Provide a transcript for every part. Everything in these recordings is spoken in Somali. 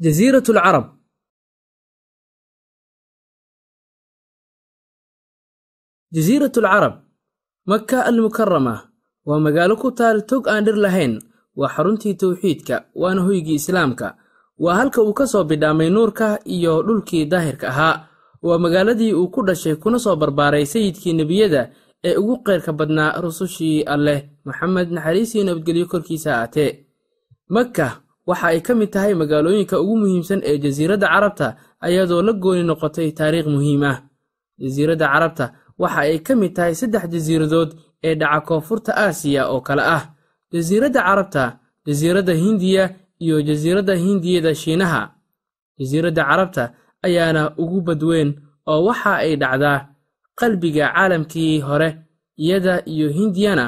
جزيرة العرب جزيرة العرب مكة المكرمة waa magaalo ku taal tog aan dhir lahayn waa xaruntii towxiidka waana hoygii islaamka waa halka uu ka soo bidhaamay nuurka iyo dhulkii daahirka ahaa waa magaaladii uu ku dhashay kuna soo barbaaray sayidkii nebiyada ee ugu qeyrka badnaa rusushii alleh maxamed naxariisii nabadgelyo korkiisa aatee makka waxa ay ka mid tahay magaalooyinka ugu muhiimsan ee jasiiradda carabta ayadoo la gooni noqotay taariikh muhiim ah. Jasiiradda carabta waxa ay ka mid tahay saddex jasiiradood ee dhaca koonfurta aasiya oo kale ah. Jasiiradda carabta jasiiradda hindiya iyo jasiiradda hindiyada shiinaha. Jasiiradda carabta ayaana ugu badweyn oo waxa ay dhacdaa qalbiga caalamkii hore iyada iyo hindiyana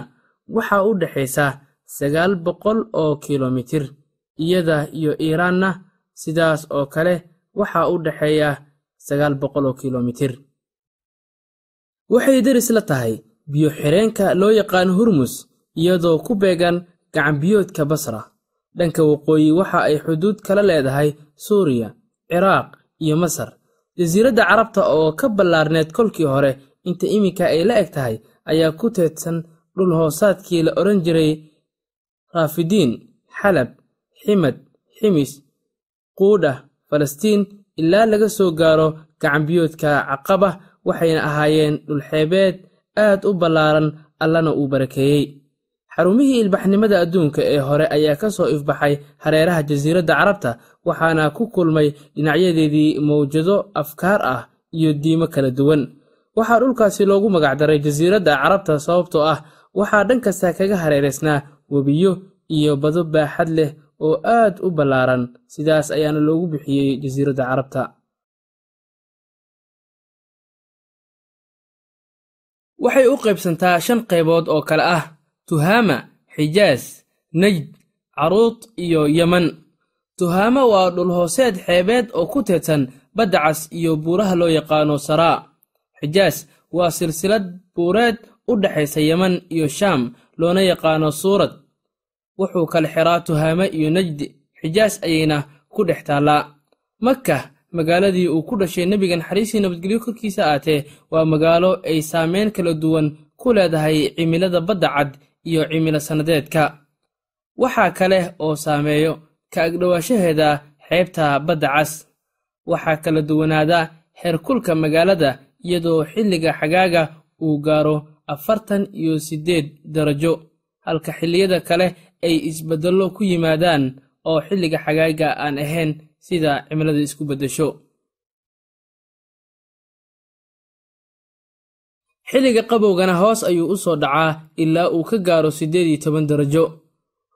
waxaa u dhexaysa sagaal boqol oo kilomitir iyada iyo iiraanna sidaas oo kale waxaa u dhexeeya sagaal boqol oo kilomitir. Waxay deris la tahay biyo xireenka loo yaqaan hurmus iyadoo ku beegan gacanbiyoodka basra. Dhanka waqooyi waxa ay xuduud kala leedahay suuriya ciraaq iyo masar. Jasiiradda carabta oo ka ballaarneed kolkii hore inta iminka ay la eg tahay ayaa ku teedsan dhul hoosaadkii la odhan jiray raafidiin xalab ximad ximis quudha falastiin ilaa laga soo gaaro gacanbiyoodka caqaba waxayna ahaayeen dhulxeebeed aad u ballaaran allana uu barakeeyey. Xarumihii ilbaxnimada adduunka ee hore ayaa ka soo ifbaxay hareeraha jasiiradda carabta waxaana ku kulmay dhinacyadeedii mawjado afkaar ah iyo diimo kala duwan. Waxaa dhulkaasi loogu magacdaray jasiiradda carabta sababtoo ah waxaa dhan kasta kaga hareeraysnaa webiyo iyo bado baaxad leh oo aad u ballaaran. Sidaas ayaana loogu bixiyey jasiiradda carabta. Waxay u qaybsantaa shan qaybood oo kale ah. Tuhaama xijaas najd caruud iyo yeman tuhaama waa dhulhooseed xeebeed oo ku teedsan badda cas iyo buuraha loo yaqaano saraa xijaas waa silsilad buureed u dhexaysa yeman iyo shaam loona yaqaano suurad wuxuu kala xiraa tuhaame iyo najdi xijaas ayayna ku dhex taallaa. Makka magaaladii uu ku dhashay nebiga naxariisii nabadgelyo korkiisa aatee waa magaalo ay saameyn kala duwan ku leedahay cimilada badda cad iyo cimilo sannadeedka. Waxaa kale oo saameeyo ka agdhowaashaheeda xeebta badda cas. Waxaa kala duwanaada heerkulka magaalada iyadoo xilliga xagaaga uu gaaro afartan iyo siddeed darajo halka xilliyada kale ay isbeddello ku yimaadaan oo xilliga xagaaga aan ahayn sida cimilada isku beddesho. Xilliga qabowgana hoos ayuu u soo dhacaa ilaa uu ka gaaro siddeed iyo toban darajo.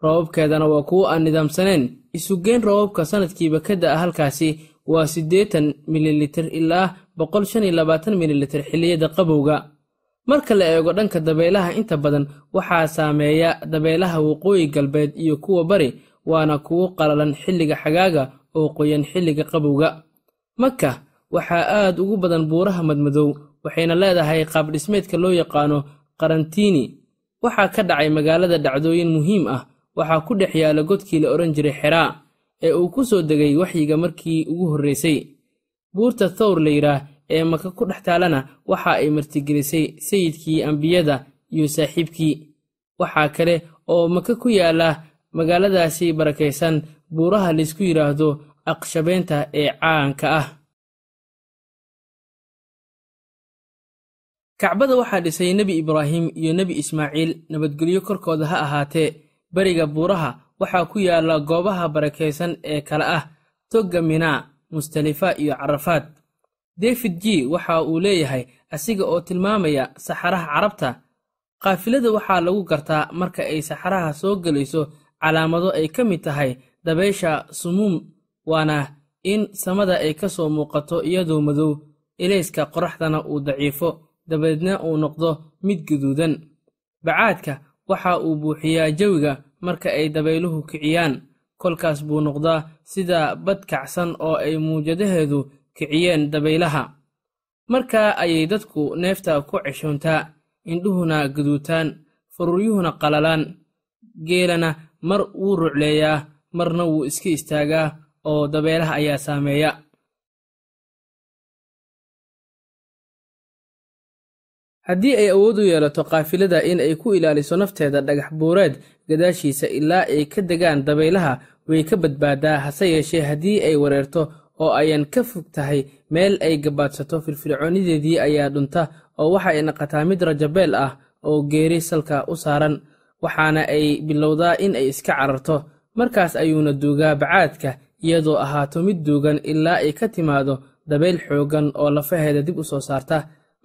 Roobabkeedana waa kuwo aan nidaamsanayn. Isugeyn roobabka sannadkiiba ka da'a halkaasi waa siddeetan mililitir ilaa boqol shan iyo labaatan mililitir xilliyada qabowga marka la eego dhanka dabeelaha inta badan waxaa saameeya dabeelaha waqooyi galbeed iyo kuwa bari waana kuwo qalalan xilliga xagaaga oo qoyan xilliga qabowga. Maka waxaa aad ugu badan buuraha madmadow waxayna leedahay qaabdhismeedka loo yaqaano qarantiini waxaa ka dhacay magaalada dhacdooyin muhiim ah waxaa ku dhex yaalla godkii la odhan jiray xeraa ee uu ku soo degay waxyiga markii ugu horraysay buurta thawr la yidhaah ee maka ku dhex taalana waxa ay martigelisay sayidkii ambiyada iyo saaxiibkii. Waxaa kale oo maka ku yaalla magaaladaasi barakaysan buuraha laysku yidhaahdo aqshabeynta ee caanka ah. Kacbada waxaa dhisay nebi ibraahim iyo nebi ismaaciil. Nabadgelyo korkooda ha ahaatee beriga buuraha waxaa ku yaalla goobaha barakaysan ee kale ah togga minaa mustalifa iyo carafaad david g waxa uu leeyahay asiga oo tilmaamaya saxaraha carabta. Qaafilada waxaa lagu gartaa marka ay saxaraha soo gelayso calaamado ay ka mid tahay dabaysha sumuum waana in samada ay ka soo muuqato iyadoo madow. Ilayska qoraxdana uu daciifo dabadeedna uu noqdo mid guduudan. Bacaadka waxa uu buuxiyaa jawiga marka ay dabayluhu kiciyaan. Kolkaas buu noqdaa sida bad kacsan oo ay muujadaheedu kiciyeen dabaylaha markaa ayay dadku neefta ku ceshoontaa indhuhuna guduutaan faruuryuhuna qalalaan geelana mar wuu rucleeyaa marna wuu iska istaagaa oo dabeelaha ayaa saameeya. Haddii ay awood u yeelato kaafilada in ay ku ilaaliso nafteeda dhagax buureed gadaashiisa ilaa ay ka degaan dabaylaha way ka badbaadaa hase yeeshee haddii ay wareerto oo ayan ka fog tahay meel ay gabaadsato firfircoonideedii ayaa dhunta oo waxa ay naqataa mid rajabeel ah oo geeri salka u saaran waxaana ay bilowdaa in ay iska cararto. Markaas ayuuna duugaa bacaadka iyadoo ahaato mid duugan ilaa ay ka timaado dabayl xooggan oo lafaheeda dib u soo saarta.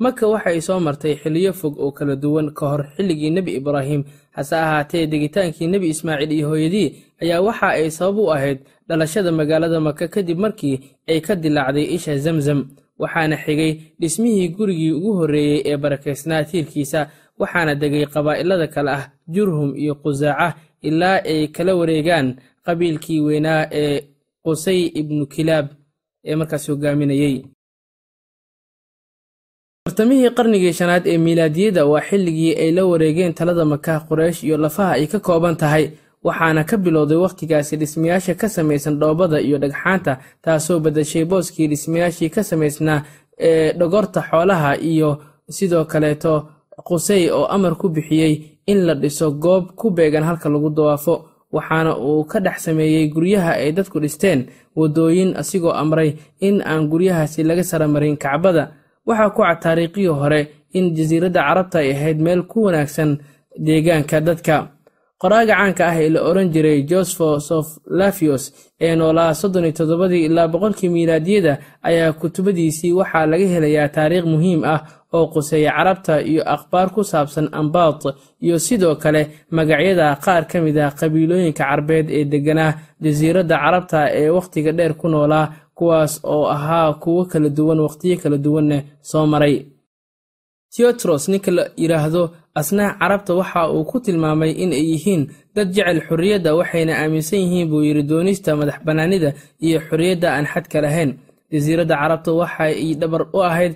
Maka waxay soo martay xilliyo fog oo kala duwan ka hor xilligii nebi ibraahim. Hase ahaatee degitaankii nebi ismaaciil iyo hooyadii ayaa waxa ay sabab u ahayd dhalashada magaalada maka kadib markii ay ka dilaacday isha zamzam waxaana xigay dhismihii gurigii ugu horreeyey ee barakaysnaa tiirkiisa waxaana degay qabaa'ilada kale ah jurhum iyo qusaaca ilaa ay kala wareegaan qabiilkii weynaa ee qusay ibnu kilaab ee markaas hogaaminayey bartamihii qarnigii shanaad ee miilaadiyada waa xilligii ay la wareegeen talada maka quraysh iyo lafaha ay ka kooban tahay waxaana ka bilowday wakhtigaasi dhismayaasha ka samaysan dhoobada iyo dhagxaanta taasoo badashay booskii dhismayaashii ka samaysnaa ee dhogorta xoolaha iyo sidoo kaleeto qusay oo amar ku bixiyey in la dhiso goob ku beegan halka lagu dawaafo waxaana uu ka dhex sameeyey guryaha ay dadku dhisteen waddooyin asigoo amray in aan guryahaasi laga saramarin kacbada. Waxaa ku cad taariikhii hore in jasiiradda carabta ay ahayd meel ku wanaagsan deegaanka dadka qoraaga caanka ah ee la oran jiray josepho soflafios ee noolaa soddon iyo toddobadii ilaa boqolkii miilaadiyada ayaa kutubadiisii waxaa laga helayaa taariikh muhiim ah oo quseeya carabta iyo akhbaar ku saabsan ambaad iyo sidoo kale magacyada qaar ka mid ah qabiilooyinka carbeed ee degganaa jasiiradda carabta ee wakhtiga dheer ku noolaa kuwaas oo ahaa kuwo kala duwan wakhtiyo kala duwanna soo maray. Teotros ninka la yidhaahdo asnaa carabta waxa uu ku tilmaamay in ay yihiin dad jecel xorriyadda waxayna aaminsan yihiin buu yidhi doonista madax bannaanida iyo xorriyadda aan xadka lahayn. Jasiiradda carabta waxa ay dhabar u ahayd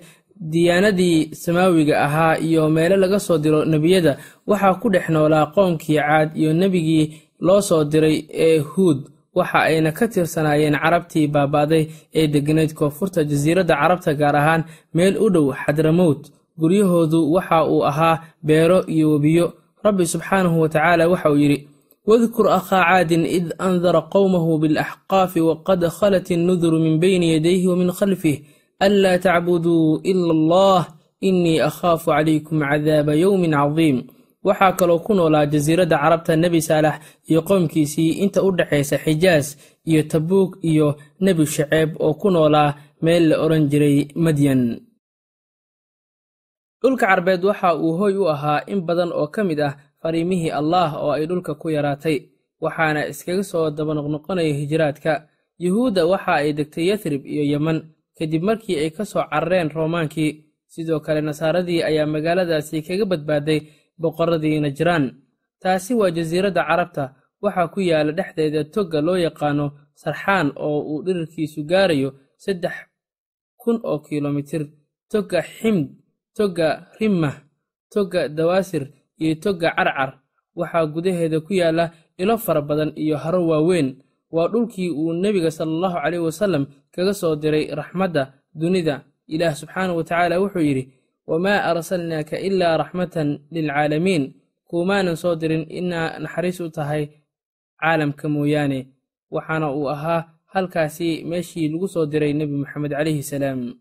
diyaanadii samaawiga ahaa iyo meelo laga soo diro nebiyada. Waxaa ku dhex noolaa qoomkii caad iyo nebigii loo soo diray ee huud. Waxa ayna ka tirsanaayeen carabtii baabaaday ee degganayd koonfurta jasiiradda carabta gaar ahaan meel u dhow xadramowt guryahoodu waxa uu ahaa beero iyo webiyo. Rabbi subxaanahu wa tacaala waxa uu yidhi wadkur akhaa caadin id andara qowmahu bilaxqaafi waqad khalat innuduru min bayni yadayhi wa min khalfih anlaa tacbuduu ila allah innii akhaafu calaykum cadaaba yowmin cadiim. Waxaa kaloo ku noolaa jasiiradda carabta nebi saalax iyo qoomkiisii inta u dhexaysa xijaas iyo tabuug iyo nebi shaceeb oo ku noolaa meel la odhan jiray madyan dhulka carbeed waxa uu hoy u ahaa in badan oo ka mid ah fariimihii allaah oo ay dhulka ku yaraatay waxaana iskaga soo dabanoqnoqonaya hijraadka. Yuhuudda waxa ay degtay yathrib iyo yeman kadib markii ay ka soo carareen roomaankii sidoo kale nasaaradii ayaa magaaladaasi kaga badbaaday boqorradii najraan. Taasi waa jasiiradda carabta waxaa ku yaalla dhexdeeda togga loo yaqaano sarxaan oo uu dhirirkiisu gaarayo saddex kun oo kilomitir togga ximd togga rimmah togga dawaasir iyo togga carcar waxaa gudaheeda ku yaalla ilo fara badan iyo haro waaweyn. Waa dhulkii uu nebiga sala allahu caleyh wasallam kaga soo diray raxmadda dunida. Ilaah subxaanahu wa tacaala wuxuu yidhi wamaa arsalnaaka ilaa raxmatan lilcaalamiin kuumaanan soo dirin inaa naxariis u tahay caalamka mooyaane. Waxaana uu ahaa halkaasi meeshii lagu soo diray nebi moxamed calayhi salaam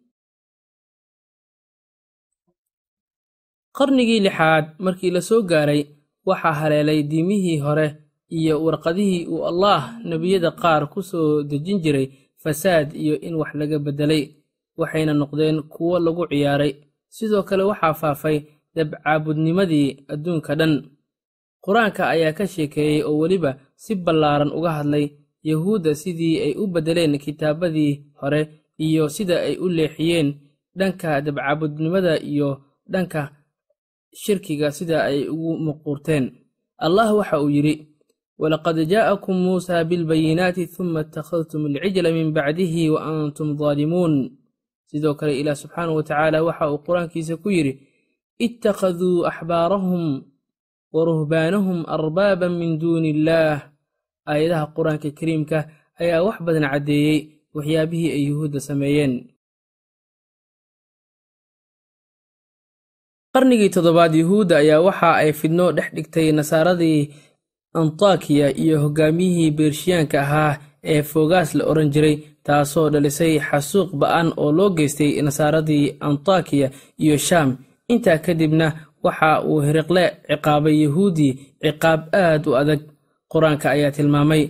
qarnigii lixaad markii la soo gaaray waxaa haleelay diimihii hore iyo warqadihii uu allaah nebiyada qaar ku soo dejin jiray fasaad iyo in wax laga beddelay waxayna noqdeen kuwo lagu ciyaaray. Sidoo kale waxaa faafay dabcaabudnimadii adduunka dhan. Qur'aanka ayaa ka sheekeeyey oo weliba si ballaaran uga hadlay yahuudda sidii ay u beddeleen kitaabadii hore iyo sida ay u leexiyeen dhanka dabcaabudnimada iyo dhanka shirkiga sida ay ugu muquurteen allah waxa uu yidhi walaqad jaa'akum muusaa bilbayinaati huma ittakhadtum alcijla min bacdihi wa antum daalimuun sidoo kale ilaah subxaanahu wa tacaala waxa uu qur'aankiisa ku yidhi ittakhaduu axbaarahum wa ruhbaanahum arbaaban min duuni illaah aayadaha qur'aanka kariimka ayaa wax badan caddeeyey waxyaabihii ay yuhuudda sameeyeen qarnigii toddobaad yuhuudda ayaa waxa ay fidno dhex dhigtay nasaaradii antakiya iyo hogaamiyihii beershiyaanka ahaa ee fogaas la odhan jiray taasoo dhalisay xasuuq ba'an oo loo geystay nasaaradii antakiya iyo shaam. Intaa kadibna waxa uu hiriqle ciqaabay yuhuudii ciqaab aad u adag qur'aanka ayaa tilmaamay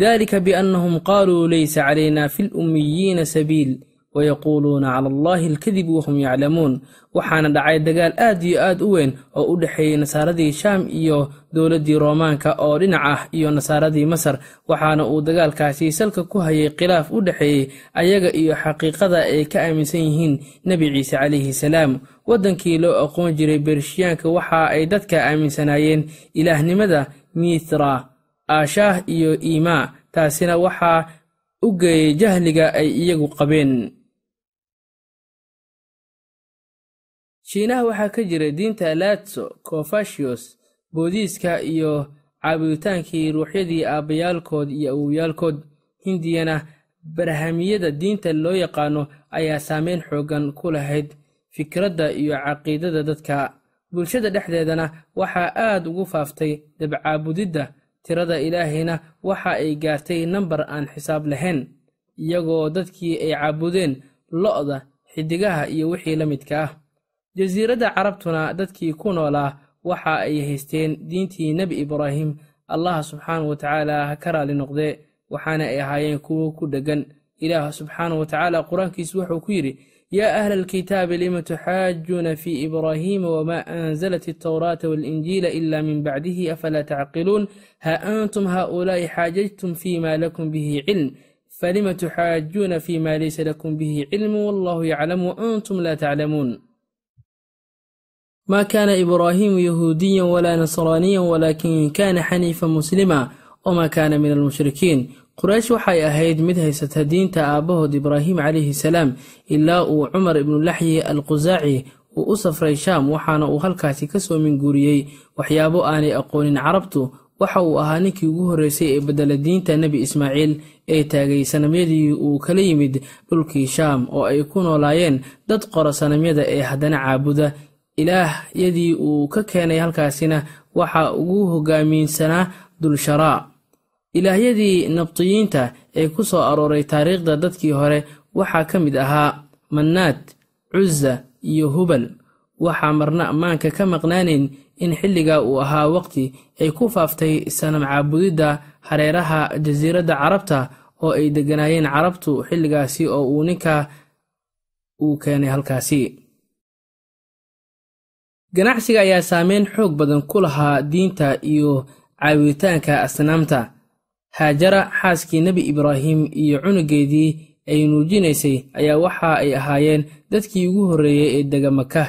dalika biannahum qaaluu laysa calayna fi lummiyiina sabiil wayaquuluuna cala allahi alkadib wahum yaclamuun waxaana dhacay dagaal aad iyo aad u weyn oo u dhexeeyey nasaaradii shaam iyo dowladdii roomaanka oo dhinac ah iyo nasaaradii masar waxaana uu dagaalkaasi salka ku hayay khilaaf u dhexeeyey ayaga iyo xaqiiqada ay ka aaminsan yihiin nebi ciise calayhi salaam waddankii loo aqoon jiray bershiyaanka waxa ay dadka aaminsanaayeen ilaahnimada mithra aashaah iyo iimaa taasina waxaa u geeyey jahliga ay iyagu qabeen shiinaha waxaa ka jira diinta latso cofasios boodiiska iyo caabuditaankii ruuxyadii aabbayaalkood iyo awowyaalkood hindiyana barhamiyada diinta loo yaqaano ayaa saameyn xooggan ku lahayd fikradda iyo caqiidada dadka. Bulshada dhexdeedana waxaa aad ugu faaftay dabcaabudidda tirada ilaahayna waxa ay gaartay nambar aan xisaab lahayn iyagoo dadkii ay caabudeen lo'da xidigaha iyo wixii la midka ah jasiiradda carabtuna dadkii ku noolaa waxa ay haysteen diintii nebi ibraahim. Allah subxaana wa tacaala ha ka raali noqdee waxaana ay ahaayeen kuwo ku dheggan ilaah subxaana wa tacaala qur'aankiisu wuxuu ku yidhi yaa ahla alkitaabi lima tuxaajuuna fii ibraahiima wamaa anzalat altawraata waalinjiila ila min bacdihi afalaa tacqiluun? Ha antum haaulaa'i xaajajtum fima lakum bihi cilm. Falima tuxaajuuna fima laysa lakum bihi cilmu wallahu yaclamu waantum laa taclamuun ما كان إبراهيم يهوديا ولا نصرانيا ولكن كان حنيفا مسلما وما كان من المشركين quraysh waxay ahayd mid haysata diinta aabbahood ibraahim calayhi salaam ilaa uu cumar ibnulaxyi al qusaaci uu u safray shaam waxaana uu halkaasi ka soo minguuriyey waxyaabo aanay aqoonin carabtu waxa uu ahaa ninkii ugu horreysay ee beddela diinta nebi ismaaciil ee taagay sanamyadii uu kala yimid dhulkii shaam oo ay ku noolaayeen dad qora sanamyada ee haddana caabuda ilaahyadii uu ka keenay halkaasina waxa ugu hogaamiinsanaa dulsharaa ilaahyadii nabtiyiinta ee ku soo arooray taariikhda dadkii hore waxaa ka mid ahaa mannaad cuza iyo hubal. Waxaa marna ammaanka ka maqnaanayn in xilligaa uu ahaa waqti ay ku faaftay sanam caabudidda hareeraha jasiiradda carabta oo ay degganaayeen carabtu xilligaasi oo uu ninka uu keenay halkaasi ganacsiga ayaa saameyn xoog badan ku lahaa diinta iyo caawitaanka asnaamta. Haajara xaaskii nebi ibraahim iyo cunugeedii ay nuujinaysay ayaa waxa ay ahaayeen dadkii ugu horreeyey ee dega maka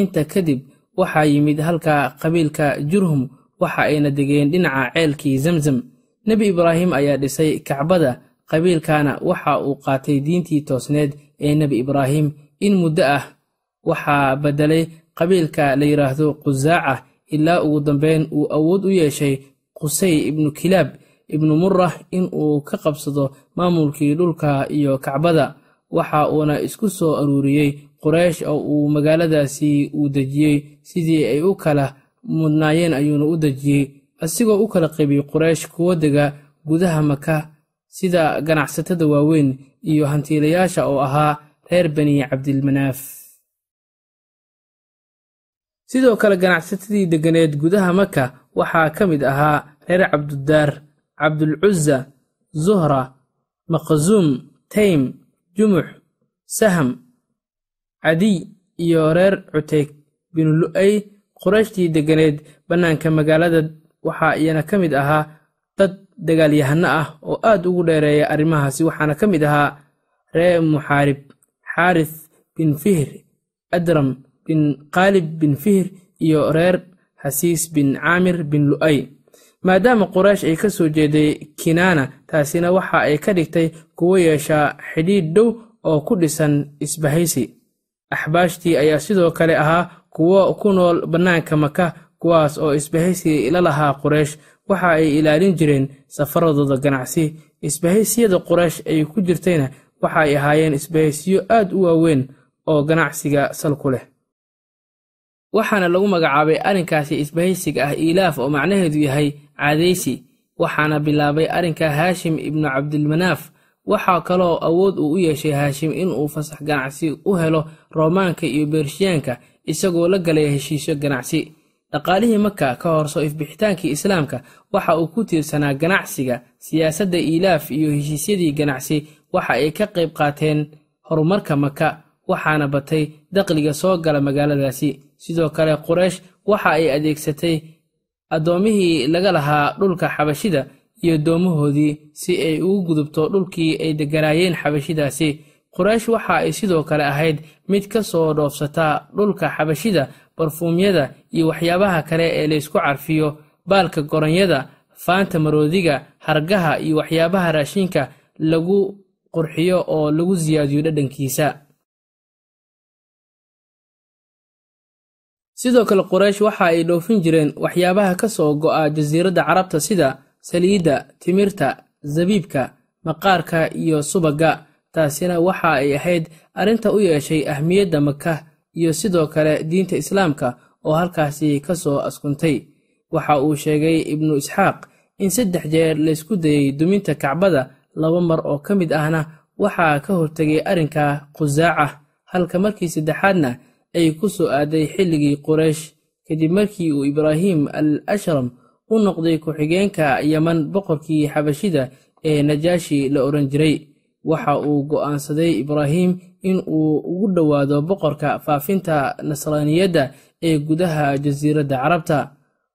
inta kadib waxaa yimid halka qabiilka jurhum waxa ayna degeen dhinaca ceelkii zamzam. Nebi ibraahim ayaa dhisay kacbada qabiilkana waxa uu qaatay diintii toosneed ee nebi ibraahim. In muddo ah waxaa beddelay qabiilka la yidhaahdo qusaaca ilaa ugu dambeyn uu awood u yeeshay qusay ibnu kilaab ibnu murah in uu ka qabsado maamulkii dhulka iyo kacbada. Waxa uuna isku soo aruuriyey quraysh oo uu magaaladaasi uu dejiyey sidii ay u kala mudnaayeen ayuuna u dejiyey. Asigoo u kala qaybiyey quraysh kuwa dega gudaha maka sida ganacsatada waaweyn iyo hantiilayaasha oo ahaa reer bani cabdilmanaaf sidoo kale ganacsatadii degganeed gudaha maka waxaa ka mid ahaa reer cabdudaar cabdulcuza zuhra maqsuum taym jumux saham cadiy iyo reer cuteyg binu lu'ay. Qurayshtii degganeed bannaanka magaalada waxaa iyana ka mid ahaa dad dagaalyahano ah oo aad ugu dheereeya arrimahaasi waxaana ka mid ahaa reer muxaarib xaarith bin fihr adram bin qaalib bin fihr iyo reer hasiis bin caamir bin lu'ay. Maadaama quraysh ay ka soo jeeday kinaana taasina waxa ay ka dhigtay kuwo yeeshaa xidhiidh dhow oo ku dhisan isbahaysi. Axbaashtii ayaa sidoo kale ahaa kuwo ku nool bannaanka maka kuwaas oo isbahaysi la lahaa quraysh. Waxa ay ilaalin jireen safaradooda ganacsi. Isbahaysiyada quraysh ay ku jirtayna waxa ay ahaayeen isbahaysiyo aad u waaweyn oo ganacsiga sal ku leh waxaana lagu magacaabay arrinkaasi isbahaysiga ah iilaaf oo macnaheedu yahay caadaysi. Waxaana bilaabay arrinka haashim ibnu cabdilmanaaf waxaa kaloo awood uu u yeeshay haashim inuu fasax ganacsi u helo roomaanka iyo beershiyaanka isagoo la galaya heshiisyo ganacsi. Dhaqaalihii maka ka hor soo ifbixitaankii islaamka waxa uu ku tiirsanaa ganacsiga siyaasadda iilaaf iyo heshiisyadii ganacsi. Waxa ay ka qayb qaateen horumarka maka waxaana batay daqliga soo gala magaaladaasi. Sidoo kale quraysh waxa ay adeegsatay addoomihii laga lahaa dhulka xabashida iyo doomahoodii si ay ugu gudubto dhulkii ay degganaayeen xabashidaasi quraysh waxa ay sidoo kale ahayd mid ka soo dhoofsata dhulka xabashida barfuumyada iyo waxyaabaha kale ee laysku carfiyo. Baalka goronyada faanta maroodiga hargaha iyo waxyaabaha raashinka lagu qurxiyo oo lagu siyaadiyo dhadhankiisa sidoo kale quraysh waxa ay dhoofin jireen waxyaabaha ka soo go'a jasiiradda carabta sida saliidda timirta zabiibka maqaarka iyo subagga taasina waxa ay ahayd arrinta u yeeshay ahmiyadda maka iyo sidoo kale diinta islaamka oo halkaasi ka soo askuntay. Waxa uu sheegay ibnu isxaaq in saddex jeer laysku dayey duminta kacbada laba mar oo ka mid ahna waxaa ka hortegay arrinka khusaaca halka markii saddexaadna ay ku soo aaday xilligii quraysh kadib markii uu ibraahim al ashram u noqday ku-xigeenka yaman boqorkii xabashida ee najaashi la odhan jiray. Waxa uu go'aansaday ibraahim in uu ugu dhowaado boqorka faafinta nasraaniyadda ee gudaha jasiiradda carabta.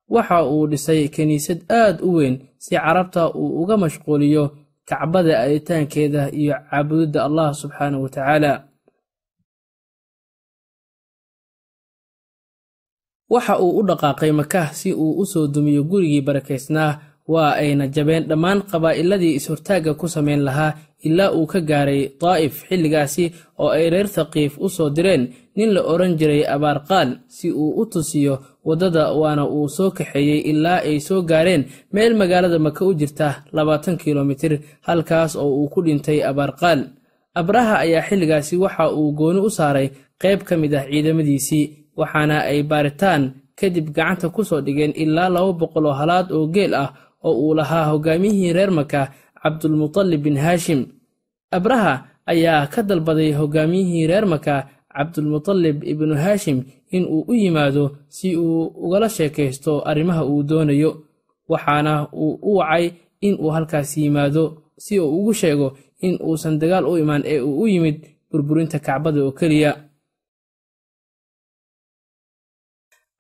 Waxa uu dhisay kiniisad aad u weyn si carabta uu uga mashquuliyo kacbada aaditaankeeda iyo caabudidda allah subxaanahu wa tacaala waxa uu u dhaqaaqay makah si uu u soo dumiyo gurigii barakaysnaa waa ayna jabeen dhammaan qabaa'iladii is-hortaagga ku samayn lahaa ilaa uu ka gaaray daa'if xilligaasi oo ay reer thaqiif u soo direen. Nin la odhan jiray abaarqaal si uu u tusiyo waddada waana uu soo kaxeeyey ilaa ay soo gaareen meel magaalada maka u jirta labaatan kilomitir halkaas oo uu ku dhintay abaarqaal abraha ayaa xilligaasi waxa uu gooni u saaray qayb ka mid ah ciidamadiisii waxaana ay baaritaan kadib gacanta ku soo dhigeen ilaa laba boqol oo halaad oo geel ah oo uu lahaa hogaamiyihii reer maka cabdulmutalib bin haashim. Abraha ayaa ka dalbaday hogaamiyihii reer maka cabdulmutalib ibnu haashim in uu u yimaado si uu ugala sheekaysto arrimaha uu doonayo waxaana uu u wacay in uu halkaas yimaado si uu ugu sheego in uusan dagaal u imaan ee uu u yimid burburinta kacbada oo keliya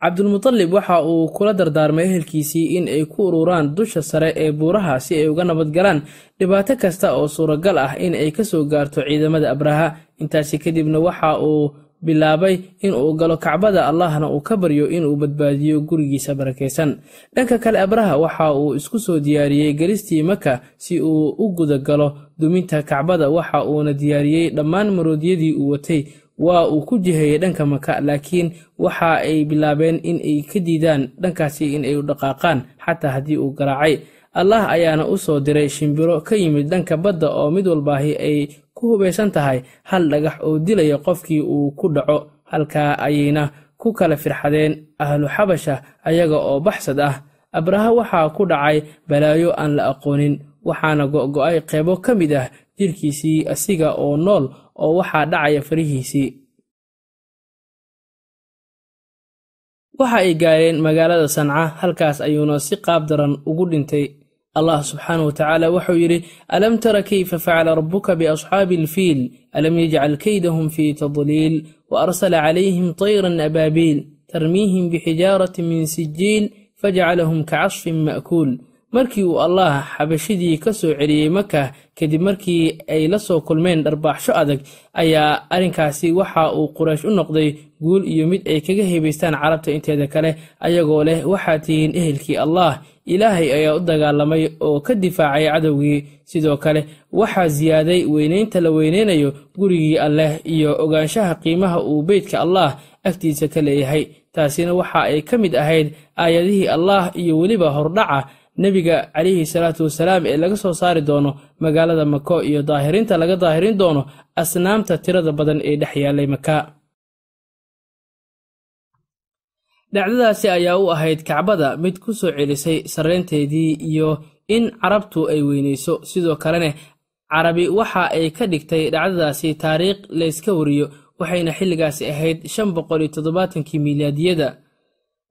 cabdulmutalib waxa uu kula dardaarmay ehelkiisii in ay ku ururaan dusha sare ee buuraha si ay uga nabadgalaan dhibaato kasta oo suuragal ah in ay ka soo gaarto ciidamada abraha. Intaasi kadibna waxa uu bilaabay in uu galo kacbada allahna uu ka baryo inuu badbaadiyo gurigiisa barakaysan dhanka kale abraha waxa uu isku soo diyaariyey gelistii maka si uu u guda galo. Duminta kacbada waxa uuna diyaariyey dhammaan maroodyadii uu watay waa uu ku jiheeyey dhanka maka laakiin waxa ay bilaabeen in ay ka diidaan dhankaasi in ay u dhaqaaqaan xataa haddii uu garaacay. Allah ayaana u soo diray shimbiro ka yimid dhanka badda oo mid walbaahi ay ku hubaysan tahay hal dhagax oo dilaya qofkii uu ku dhaco halkaa ayayna ku kala firxadeen ahlu xabasha ayaga oo baxsad ah. Abraha waxaa ku dhacay balaayo aan la aqoonin waxaana go'go'ay qeybo ka mid ah jirkiisii asiga oo nool oo waxaa dhacaya farihiisii waxa ay gaareen magaalada sanca halkaas ayuuna si qaab daran ugu dhintay allah subxaanahu watacaala wuxuu yidhi alam tara kayfa facala rabbuka biasxaabi alfiil alam yajcal kaydahum fii tadliil? Wa arsala calayhim tayran abaabiil tarmiihim bixijaaratin min sijiil fajcalahum kacasfin ma'kuul markii uu allah xabashidii ka soo celiyey maka kadib markii ay la soo kulmeen dharbaaxsho adag ayaa arrinkaasi waxa uu quraysh u noqday guul iyo mid ay kaga hebaystaan carabta inteeda kale. Ayagoo leh waxaad tihiin ehelkii allah ilaahay ayaa u dagaalamay oo ka difaacay cadowgii. Sidoo kale waxaa siyaaday weynaynta la weynaynayo gurigii alleh iyo ogaanshaha qiimaha uu beydka allah agtiisa ka leeyahay. Taasina waxa ay ka mid ahayd aayadihii allah iyo weliba hordhaca nebiga calayhi salaatu wasalaam ee laga soo saari doono magaalada mako iyo daahirinta laga daahirin doono asnaamta tirada badan ee dhex yaallay maka dhacdadaasi ayaa u ahayd kacbada mid ku soo celisay sarreynteedii iyo in carabtu ay weynayso. Sidoo kalena carabi waxa ay ka dhigtay dhacdadaasi taariikh layska wariyo waxayna xilligaasi ahayd shan boqol iyo toddobaatankii miilaadiyada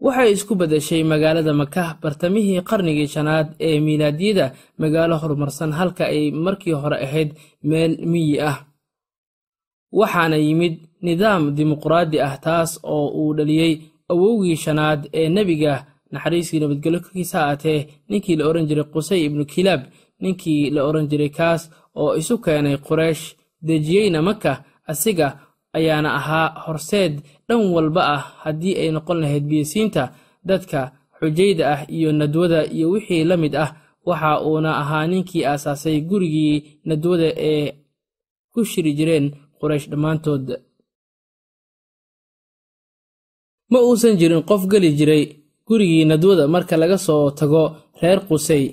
waxay isku beddeshay magaalada maka bartamihii qarnigii shanaad ee miilaadiyada magaalo horumarsan halka ay markii hore ahayd meel miyi ah. Waxaana yimid nidaam dimuqraadi ah taas oo uu dhaliyey awowgii shanaad ee nebiga naxariistii nabadgelyo korkiisa haatee ninkii la odhan jiray qusay ibnu kilaab ninkii la odhan jiray kaas oo isu keenay quraysh dejiyeyna maka asiga ayaana ahaa horseed dhan walba ah haddii ay noqon lahayd biyasiinta dadka xujayda ah iyo nadwada iyo wixii la mid ah waxa uuna ahaa ninkii aasaasay gurigii nadwada ee ku shiri jireen quraysh dhammaantood. Ma uusan jirin qof geli jiray gurigii nadwada marka laga soo tago reer qusay.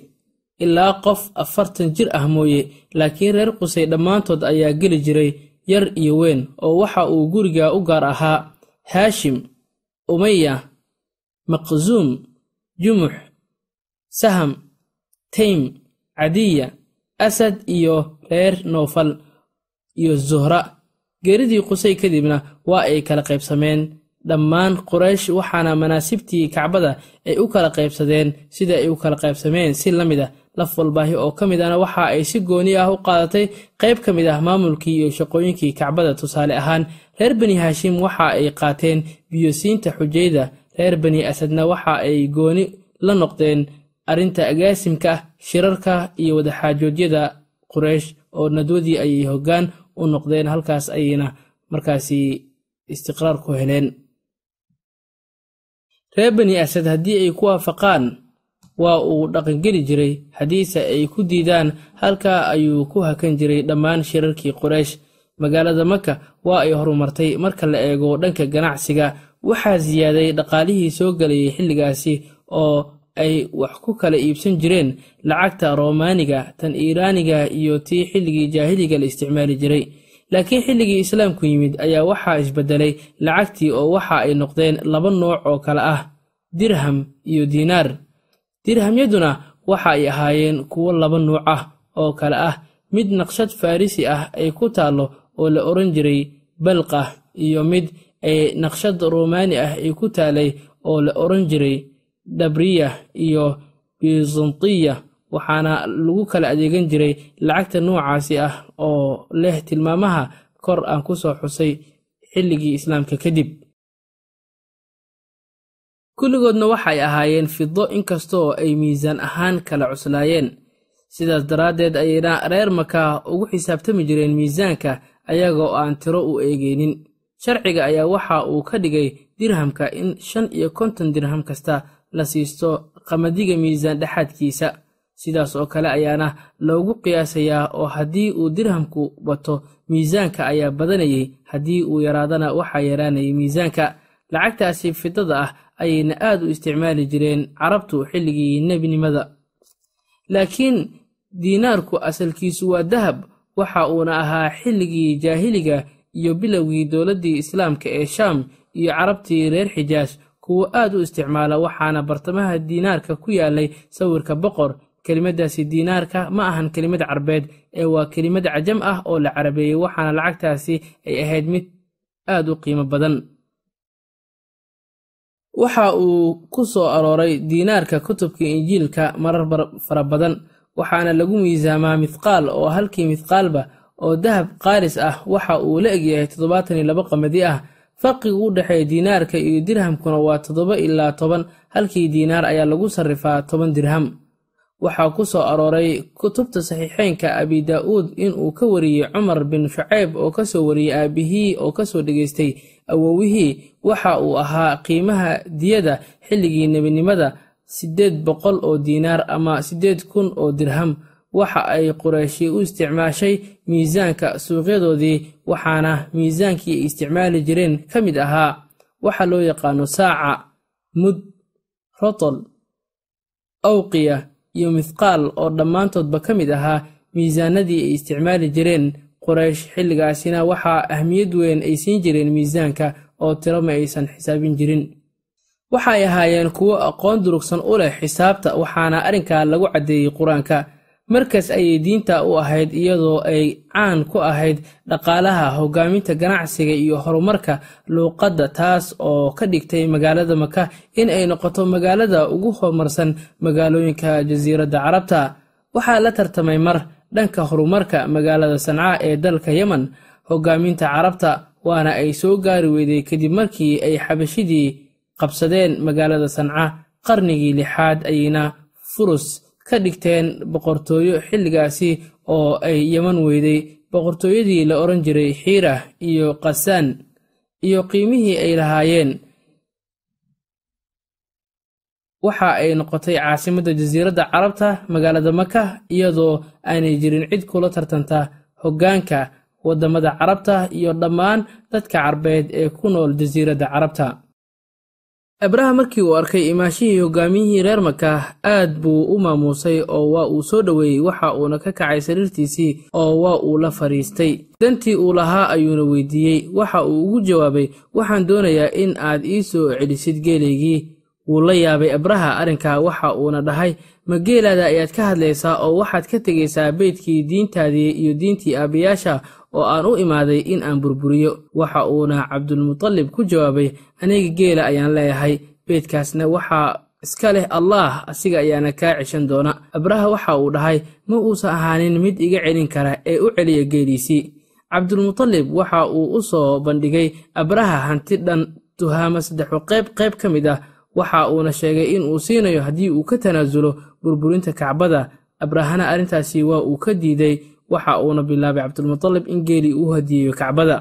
Ilaa qof afartan jir ah mooye laakiin reer qusay dhammaantood ayaa geli jiray yar iyo weyn oo waxa uu guriga u gaar ahaa haashim umaya maqsuum jumux saham taym cadiya asad iyo reer noofal iyo zuhra. Geeridii qusay kadibna waa ay kala qaybsameen. Dhammaan quraysh waxaana manaasibtii kacbada ay u kala qaybsadeen sida ay u kala qaybsameen si la mid ah laf walbaahi oo ka mid ahna waxa ay si gooni ah u qaadatay qayb ka mid ah maamulkii iyo shaqooyinkii kacbada tusaale ahaan. Reer bani haashim waxa ay qaateen biyosiinta xujayda. Reer bani asadna waxa ay gooni la noqdeen arrinta agaasimka shirarka iyo wadaxaajoodyada quraysh oo nadwadii ayay hoggaan u noqdeen halkaas ayayna markaasi istiqraar ku heleen. Reer bani asad haddii ay ku waafaqaan waa uu dhaqangeli jiray haddiise ay ku diidaan halkaa ayuu ku hakan jiray dhammaan shirarkii quraysh. Magaalada maka waa ay horumartay marka la eego dhanka ganacsiga. Waxaa siyaaday dhaqaalihii soo gelayay xilligaasi oo ay wax ku kala iibsan jireen lacagta roomaaniga tan iiraaniga iyo tii xilligii jaahiliga la isticmaali jiray. Laakiin xilligii islaamku yimid ayaa waxaa isbedelay lacagtii oo waxa ay noqdeen laba nooc oo kale ah dirham iyo diinaar dirhamyaduna waxa ay ahaayeen kuwo laba nuuc ah oo kale ah. Mid naqshad farrisi ah ay ku taallo oo la odhan jiray balqah iyo mid ay naqshad ruumaani ah ay ku taalay oo la odhan jiray dhabriya iyo bizantiya waxaana lagu kala adeegan jiray lacagta noocaasi ah oo leh tilmaamaha kor aan ku soo xusay xilligii islaamka kadib kulligoodna waxay ahaayeen fido inkastoo ay miisaan ahaan kala cuslaayeen sidaas daraaddeed ayayna reer maka ugu xisaabtami jireen miisaanka ayagoo aan tiro u eegeynin sharciga ayaa waxa uu ka dhigay dirhamka in shan iyo konton dirham kasta la siisto qamadiga miisaan dhexaadkiisa. Sidaas oo kale ayaana loogu qiyaasayaa oo haddii uu dirhamku bato miisaanka ayaa badanayay haddii uu yaraadana waxaa yaraanayay miisaanka. Lacagtaasi fidada ah ayayna aad u isticmaali jireen carabtu xilligii nebinimada. Laakiin diinaarku asalkiisu waa dahab waxa uuna ahaa xilligii jaahiliga iyo bilowgii dowladdii islaamka ee shaam iyo carabtii reer xijaas. Kuwo aad u isticmaala waxaana bartamaha diinaarka ku yaalay sawirka boqor kelimadaasi diinaarka ma ahan kelimad carbeed ee waa kelimad cajam ah oo la carabeeyey waxaana lacagtaasi ay ahayd mid aad u qiimo badan waxa uu ku soo arooray diinaarka kutubka injiilka marar fara badan waxaana lagu miisaamaa mithqaal oo halkii mithqaalba oo dahab qaalis ah. Waxa uu la egyahay toddobaatan iyo laba qamadi ah. Farqiga u dhexeeya diinaarka iyo dirhamkuna waa toddoba ilaa toban halkii diinaar ayaa lagu sarrifaa toban dirham waxaa ku soo arooray kutubta saxiixeynka abi daa'uud inuu ka wariyey cumar bin shuceyb oo ka soo wariyey aabihii oo ka soo dhegaystay awowihii. Waxa uu ahaa qiimaha diyada xilligii nebinimada siddeed boqol oo diinaar ama siddeed kun oo dirham. Waxa ay qurayshi u isticmaashay miisaanka suuqyadoodii waxaana miisaankii ay isticmaali jireen ka mid ahaa. Waxa loo yaqaano saaca mud rotol awqiya iyo mithqaal oo dhammaantoodba ka mid ahaa miisaanadii ay isticmaali jireen. Quraysh xilligaasina waxaa ahmiyad weyn ay siin jireen miisaanka oo tiro ma aysan xisaabin jirin. Waxay ahaayeen kuwo aqoon durugsan u leh xisaabta waxaana arrinkaa lagu caddeeyey qur'aanka markas ayay diinta u ahayd iyadoo ay caan ku ahayd dhaqaalaha hogaaminta ganacsiga iyo horumarka luuqadda taas oo ka dhigtay magaalada maka in ay noqoto magaalada ugu horumarsan magaalooyinka jasiiradda carabta. Waxaa la tartamay mar dhanka horumarka magaalada sanca ee dalka yemen hogaaminta carabta waana ay soo gaari weyday kadib markii ay xabashidii qabsadeen magaalada sanca qarnigii lixaad ayayna furus ka dhigteen boqortooyo xilligaasi oo ay yeman weyday boqortooyadii la odhan jiray xiira iyo qasaan iyo qiimihii ay lahaayeen. Waxa ay noqotay caasimadda jasiiradda carabta magaalada maka iyadoo aanay jirin cid kula tartanta hoggaanka waddamada carabta iyo dhammaan dadka carbeed ee ku nool jasiiradda carabta abraha markii uu arkay imaashihii hogaamiyihii reer maka aad buu u maamuusay oo waa uu soo dhoweeyey waxa uuna ka kacay sariirtiisii oo waa uu la fadhiistay dantii uu lahaa ayuuna weydiiyey waxa uu ugu jawaabay waxaan doonayaa in aad ii soo celisid geelaygii wuu la yaabay abraha arrinkaa waxa uuna dhahay ma geelaada ayaad ka hadlaysaa oo waxaad ka tegaysaa beydkii diintaadii iyo diintii aabbayaasha oo aan u imaaday in aan burburiyo. Waxa uuna cabdulmutalib ku jawaabay aniga geela ayaan leeyahay beydkaasna waxaa iska leh allaah asiga ayaana kaa ceshan doona. Abraha waxa uu dhahay ma uusan ahaanin mid iga celin kara ee u celiya geeliisii cabdulmutalib waxa uu u soo bandhigay abraha hanti dhan tuhaama saddexu qayb qayb ka mid ah. Waxa uuna sheegay in uu siinayo haddii uu ka tanaasulo burburinta kacbada. Abrahana arrintaasi waa uu ka diiday waxa uuna bilaabay cabdulmutalib in geeli uu hadiyeeyo kacbada